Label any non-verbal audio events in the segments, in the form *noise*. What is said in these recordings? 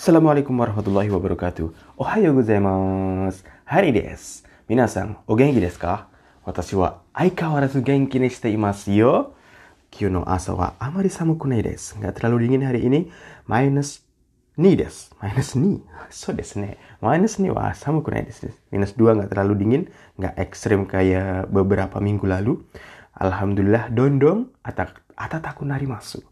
Assalamualaikum warahmatullahi wabarakatuh. Ohayo gozaimasu. Hari desu. Minasan, o genki desu ka? Watashi wa aikawarazu genki ni shite imasu yo. Kyo no asa wa amari samuku nai desu. Nggak terlalu dingin hari ini. Minus 2 desu. Minus 2. So desu ne. Minus 2 wa samuku nai desu. Minus 2 nggak terlalu dingin. Nggak ekstrim kayak beberapa minggu lalu. Alhamdulillah dondong atak atataku narimasu.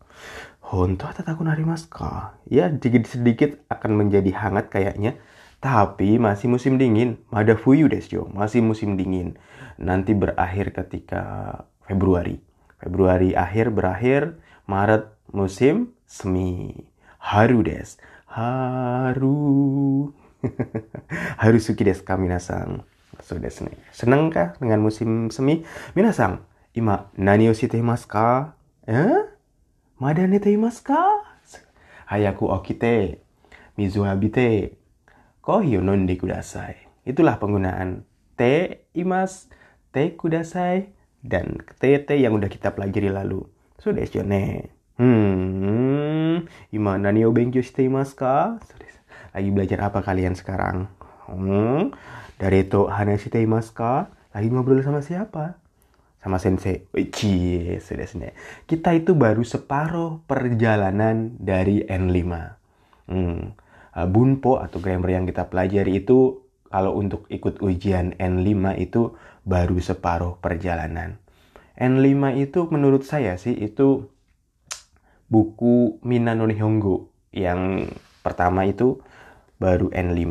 Honto atataku narimasu ka? Ya, sedikit-sedikit akan menjadi hangat kayaknya. Tapi masih musim dingin. Mada fuyu desu yo. Masih musim dingin. Nanti berakhir ketika Februari. Februari akhir berakhir. Maret musim semi. Haru desu. Haru. *laughs* Haru suki desu ka minasan. So desu ne. Senang kah dengan musim semi? Minasan, ima nani o shite imasu ka? Eh? Mada neteimasu ka? Hayaku okite. Mizu habite. Kohi o nonde kudasai. Itulah penggunaan te imas, te kudasai, dan te te yang udah kita pelajari lalu. So desu ne. Hmm, ima nani o benkyou shite imasu ka? Lagi belajar apa kalian sekarang? Hmm, dari itu hana shite imasu ka? Lagi ngobrol sama siapa? Sama sensei. Wih, sudah sini. Kita itu baru separuh perjalanan dari N5. Hmm. Bunpo atau grammar yang kita pelajari itu kalau untuk ikut ujian N5 itu baru separuh perjalanan. N5 itu menurut saya sih itu buku Minano Nihongo yang pertama itu baru N5.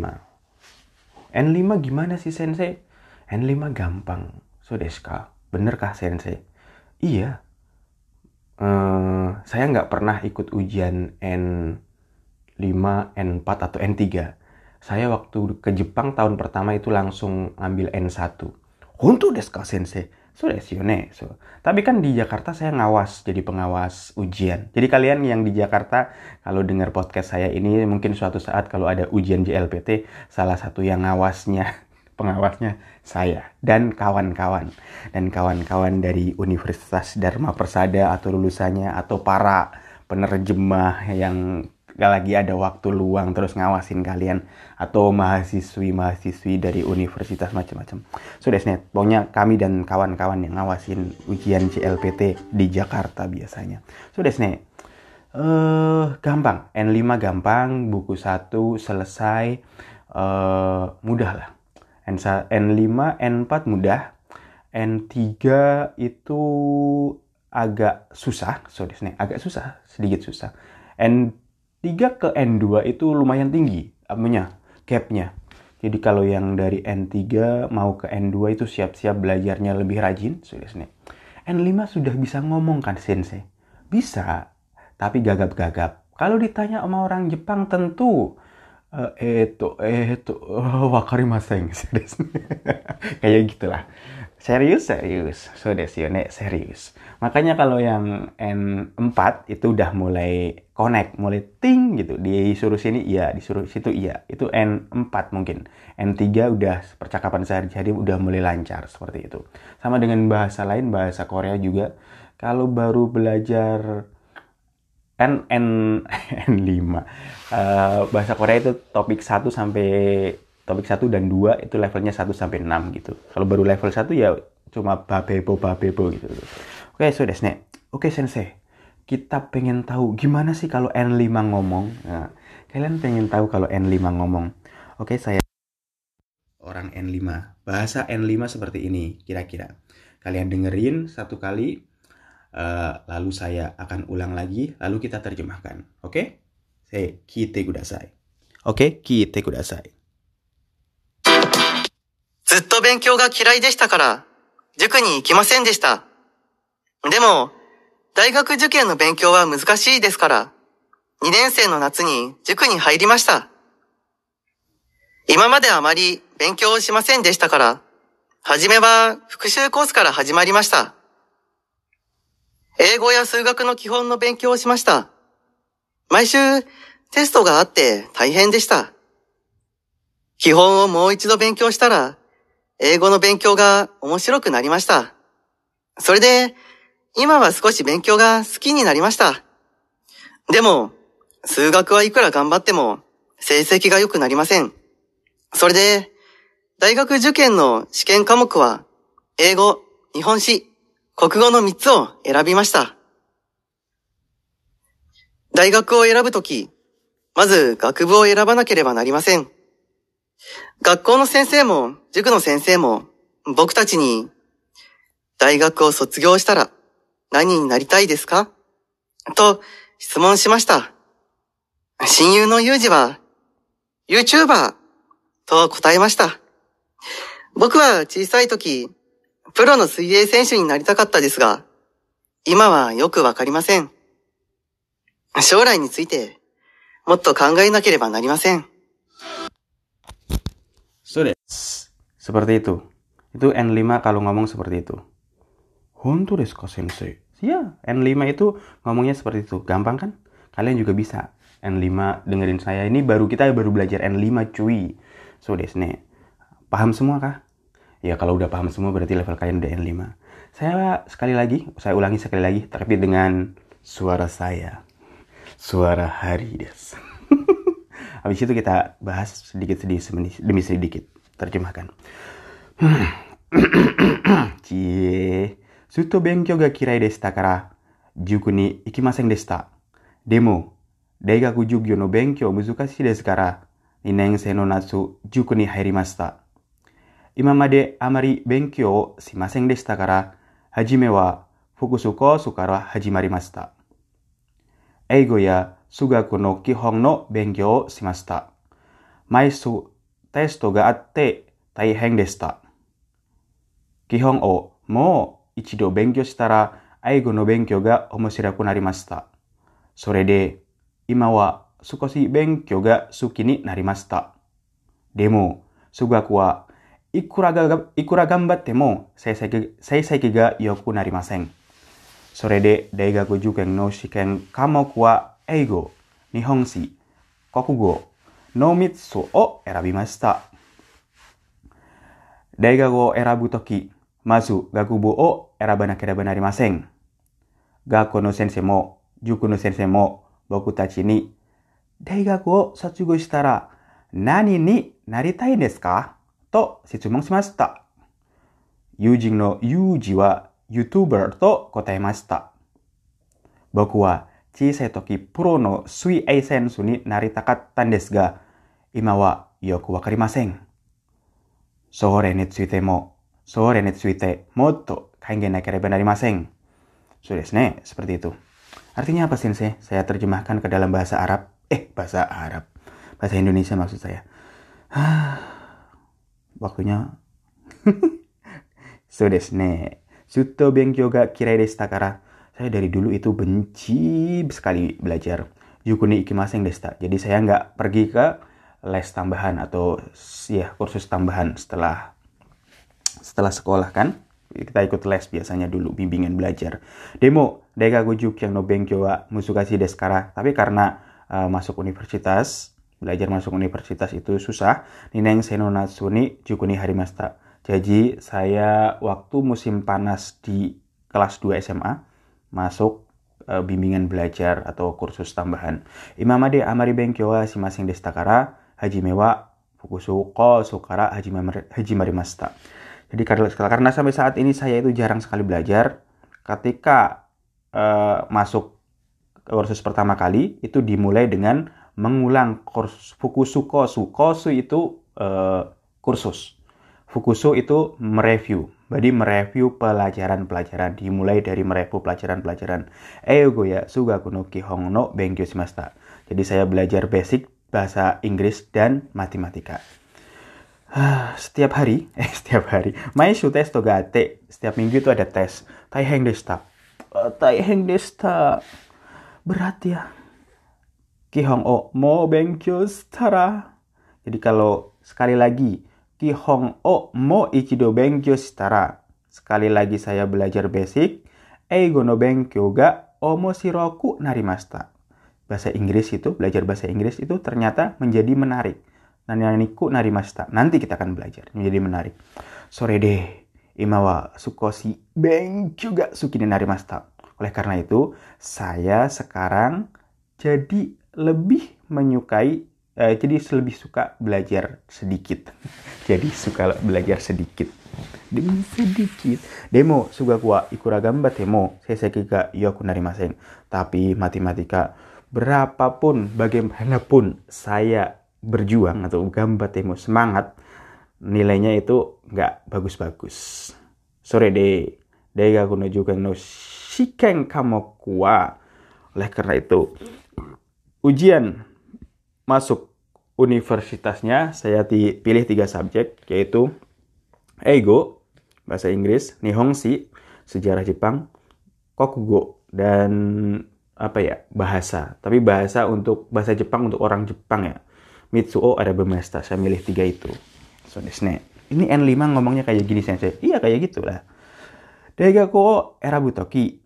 N5 gimana sih sensei? N5 gampang. So deska. Benerkah sensei? Iya. Uh, saya nggak pernah ikut ujian N5, N4 atau N3. Saya waktu ke Jepang tahun pertama itu langsung ambil N1. Honto desu ka sensei? So desu ne. So. Tapi kan di Jakarta saya ngawas, jadi pengawas ujian. Jadi kalian yang di Jakarta, kalau dengar podcast saya ini, mungkin suatu saat kalau ada ujian JLPT, salah satu yang ngawasnya *laughs* pengawasnya saya dan kawan-kawan. Dan kawan-kawan dari Universitas Dharma Persada atau lulusannya atau para penerjemah yang gak lagi ada waktu luang terus ngawasin kalian atau mahasiswi-mahasiswi dari universitas macam-macam. So desnet, pokoknya kami dan kawan-kawan yang ngawasin ujian CLPT di Jakarta biasanya. So desnet, uh, gampang, N5 gampang, buku 1 selesai, uh, mudah lah N5, N4 mudah. N3 itu agak susah, sorry, agak susah, sedikit susah. N3 ke N2 itu lumayan tinggi, apanya, gapnya. Jadi kalau yang dari N3 mau ke N2 itu siap-siap belajarnya lebih rajin, sudah N5 sudah bisa ngomong kan sensei? Bisa, tapi gagap-gagap. Kalau ditanya sama orang Jepang tentu えっ、ー、と、えっ、ー、と、わかりません。Kayak *laughs* gitulah. Serius, serius. So desu yo ne, serius. Makanya kalau yang N4 itu udah mulai connect, mulai ting gitu. Disuruh sini iya, disuruh situ iya. Itu N4 mungkin. N3 udah percakapan sehari-hari udah mulai lancar seperti itu. Sama dengan bahasa lain, bahasa Korea juga. Kalau baru belajar N *laughs* N N5 uh, bahasa Korea itu topik 1 sampai topik 1 dan 2 itu levelnya 1 sampai 6 gitu. Kalau baru level 1 ya cuma babebo babebo gitu. Oke, so desne. Oke, sensei. Kita pengen tahu gimana sih kalau N5 ngomong. Nah, kalian pengen tahu kalau N5 ngomong. Oke, saya orang N5. Bahasa N5 seperti ini kira-kira. Kalian dengerin satu kali uh, lalu saya akan ulang lagi, lalu kita terjemahkan. Oke? Okay? Saya kite kudasai. Oke, okay? kite kudasai. ずっと勉強が嫌いでしたから、塾に行きませんでした。でも、大学受験の勉強は難しいですから、2年生の夏に塾に入りました。今まであまり勉強をしませんでしたから、はじめは復習コースから始まりました。 英語や数学の基本の勉強をしました。毎週テストがあって大変でした。基本をもう一度勉強したら、英語の勉強が面白くなりました。それで、今は少し勉強が好きになりました。でも、数学はいくら頑張っても、成績が良くなりません。それで、大学受験の試験科目は、英語、日本史、国語の3つを選びました。大学を選ぶとき、まず学部を選ばなければなりません。学校の先生も塾の先生も僕たちに大学を卒業したら何になりたいですか？と質問しました。親友のユージは YouTuber と答えました。僕は小さい時、プロの水泳選手になりたかったですが、今はよくわかりません。将来についてもっと考えなければなりません。 Sudah. Seperti itu. Itu N5 kalau ngomong seperti itu. Honto desu ka sensei? Ya, N5 itu ngomongnya seperti itu. Gampang kan? Kalian juga bisa. N5 dengerin saya. Ini baru kita baru belajar N5 cuy. So desu ne. Paham semua kah? ya kalau udah paham semua berarti level kalian udah N5 saya sekali lagi saya ulangi sekali lagi tapi dengan suara saya. Suara hari des *laughs* habis itu kita bahas sedikit sedikit demi sedikit. Terjemahkan. *clears throat* Cie. Suto benkyo ga kirai desta kara? Juku ni ikimasen desta. Demo. Daigaku jugyo no benkyo muzukashi desu kara? Ineng seno natsu juku ni hairimashita 今まであまり勉強をしませんでしたから、はじめは複数コースから始まりました。英語や数学の基本の勉強をしました。毎週テストがあって大変でした。基本をもう一度勉強したら英語の勉強が面白くなりました。それで今は少し勉強が好きになりました。でも数学はいくらがいくら頑張っても成績成績が良くなりません。それで大学受験の試験科目は英語、日本史、国語の3つを選びました。大学を選ぶとき、まず学部を選ばなければなりません。学校の先生も塾の先生も僕たちに大学を卒業したら何になりたいんですか？と質問しました。友人のユージは YouTuber と答えました。僕は小さい時プロの水泳選手になりたかったんですが、今はよくわかりません。それについても、それについてもっと考えなければなりません。そうですね, seperti itu. Artinya apa sensei? Saya terjemahkan ke dalam bahasa Arab. Eh, bahasa Arab. Bahasa Indonesia maksud saya. Waktunya. so *laughs* desu ne. Suto benkyo ga kirai deshita kara. Saya dari dulu itu benci sekali belajar. Yukuni ikimasen deshita. Jadi saya nggak pergi ke les tambahan atau ya kursus tambahan setelah setelah sekolah kan kita ikut les biasanya dulu bimbingan belajar demo daigaku jukyang no benkyo wa musukashi desu kara tapi karena uh, masuk universitas belajar masuk universitas itu susah. Nineng seno natsu ni juku ni harimasta. Jadi saya waktu musim panas di kelas 2 SMA masuk uh, bimbingan belajar atau kursus tambahan. Imamade amari benkyo wa shimasen deshita kara hajime wa fukusu ko sukara hajimarimasta jadi karena, sampai saat ini saya itu jarang sekali belajar. Ketika uh, masuk kursus pertama kali itu dimulai dengan mengulang kursus fukusu kosu. Itu uh, kursus. Fukusu itu mereview. Jadi mereview pelajaran-pelajaran dimulai dari mereview pelajaran-pelajaran. Eigo ya sugaku no kihong no benkyou shimashita. Jadi saya belajar basic bahasa Inggris dan matematika. setiap hari, *laughs* eh setiap hari, maishu testo ga atte. Setiap minggu itu ada tes. Taiheng deshita. Uh, taiheng deshita. Berat ya. Kihong o mo benkyou shitara. Jadi kalau sekali lagi, kihong o mo ichido benkyou shitara. Sekali lagi saya belajar basic, eigo no benkyou ga omoshiroku narimashita. Bahasa Inggris itu, belajar bahasa Inggris itu ternyata menjadi menarik. Naniku narimashita. Nanti kita akan belajar menjadi menarik. Sore deh, imawa sukoshi benkyu ga suki ni narimashita. Oleh karena itu, saya sekarang jadi lebih menyukai Eh, jadi lebih suka belajar sedikit. *laughs* jadi suka belajar sedikit. Demi sedikit. Demo suka kuat ikura gamba temo. Saya kira yoku narimasen. Tapi matematika berapapun bagaimanapun saya berjuang atau gamba temo semangat nilainya itu nggak bagus-bagus. Sore deh. Dega kuno juga no shiken kamu kuat. Oleh karena itu, ujian masuk universitasnya saya pilih tiga subjek yaitu Eigo bahasa Inggris, Nihongshi sejarah Jepang, Kokugo dan apa ya bahasa. Tapi bahasa untuk bahasa Jepang untuk orang Jepang ya. Mitsuo ada Bemesta saya milih tiga itu. So desne ini N5 ngomongnya kayak gini sensei. Iya kayak gitulah. Daigaku era butoki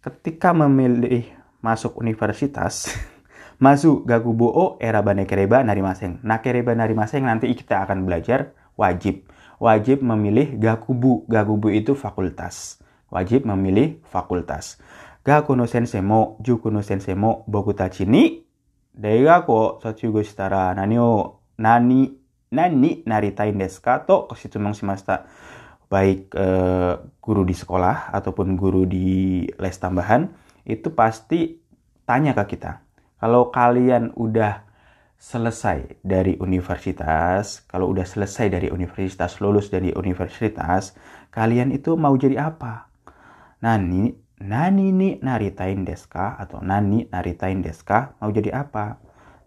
ketika memilih masuk universitas *laughs* Masu gakubo o era bane kereba narimaseng. Nakereba narimaseng nanti kita akan belajar wajib. Wajib memilih gakubu. Gakubu itu fakultas. Wajib memilih fakultas. Gaku no sensei mo, juku no sensei mo, boku tachi ni, daigaku sochugo shitara nani o, nani, nani naritain desu ka to koshitsumon shimashita. Baik eh, guru di sekolah ataupun guru di les tambahan, itu pasti tanya ke kita kalau kalian udah selesai dari universitas, kalau udah selesai dari universitas, lulus dari universitas, kalian itu mau jadi apa? Nani, nani ni naritain deska atau nani naritain deska mau jadi apa?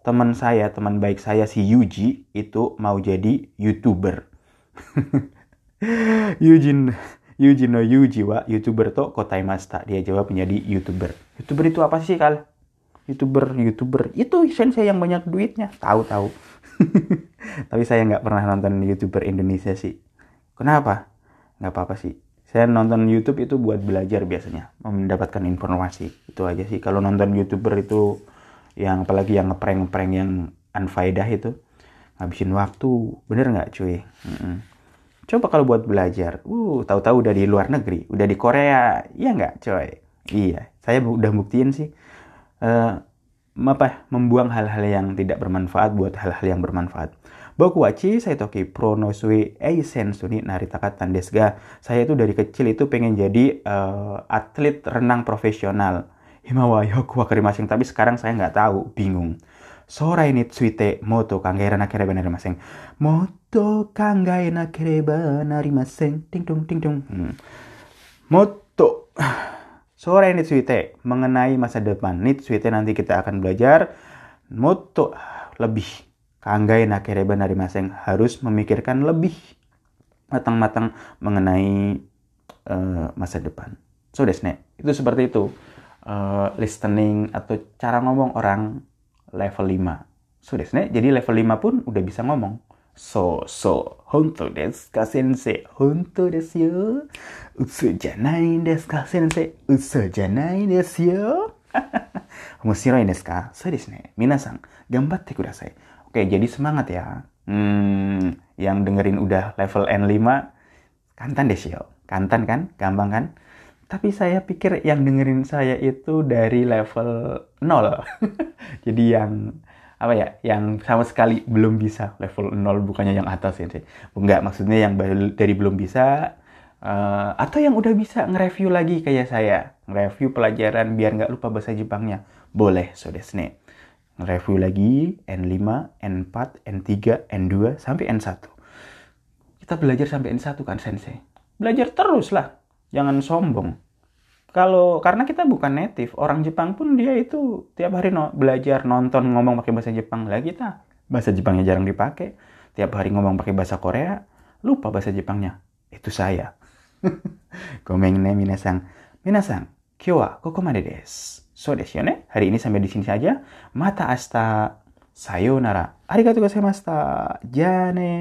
Teman saya, teman baik saya si Yuji itu mau jadi youtuber. *laughs* Yujin Yuji no Yuji wa youtuber to kotai masta dia jawab menjadi youtuber. Youtuber itu apa sih kal? Youtuber youtuber. Itu sensei yang banyak duitnya. Tahu tahu *laughs* tapi saya nggak pernah nonton youtuber Indonesia sih. Kenapa? Nggak apa apa sih. Saya nonton YouTube itu buat belajar biasanya. Mendapatkan informasi. Itu aja sih. Kalau nonton youtuber itu yang apalagi yang ngeprank ngeprank yang unfaedah itu ngabisin waktu. Bener nggak cuy? Mm -mm. coba kalau buat belajar. Uh tahu-tahu udah di luar negeri. Udah di Korea. Iya nggak cuy? Iya. Saya udah buktiin sih uh, apa membuang hal-hal yang tidak bermanfaat buat hal-hal yang bermanfaat. Boku wachi saya toki pronosui eisen suni naritaka desga. Saya itu dari kecil itu pengen jadi uh, atlet renang profesional. Himawa yoku wakarimasing tapi sekarang saya nggak tahu, bingung. Sora ini tsuite moto kangaira nakereba narimaseng. Moto kangaira nakereba narimaseng. Ting tung ting tung. Hmm. Moto Sore Nitsuite mengenai masa depan. Nitsuite nanti kita akan belajar moto lebih. Kanggai nakereba dari masing harus memikirkan lebih matang-matang mengenai uh, masa depan. So desne, itu seperti itu. Uh, listening atau cara ngomong orang level 5. So desne, jadi level 5 pun udah bisa ngomong. So, so, honto desu ka sensei? Honto desu yo. Utsu janai desu ka sensei? Utsu janai desu yo. *laughs* Omoshiroi desu ka? So desu ne. Minasan, gambatte kudasai. Oke, jadi semangat ya. Hmm, yang dengerin udah level N5, kantan desu yo. Kantan kan? Gampang kan? Tapi saya pikir yang dengerin saya itu dari level 0. *laughs* jadi yang apa ya yang sama sekali belum bisa. Level 0 bukannya yang atas ya enggak maksudnya yang dari belum bisa uh, atau yang udah bisa nge-review lagi kayak saya. Nge-review pelajaran biar nggak lupa bahasa Jepangnya. Boleh so desne nge-review lagi N5 N4 N3 N2 sampai N1 kita belajar sampai N1 kan sensei? Belajar terus lah. Jangan sombong kalau karena kita bukan native orang Jepang pun dia itu tiap hari no, belajar nonton ngomong pakai bahasa Jepang lah kita bahasa Jepangnya jarang dipakai. Tiap hari ngomong pakai bahasa Korea lupa bahasa Jepangnya. Itu saya. *laughs* Komeng ne minasang minasang kyo wa kokomade desu. So desu ne hari ini sampai di sini saja. Mata asta sayonara. Arigatou gozaimashita. Jane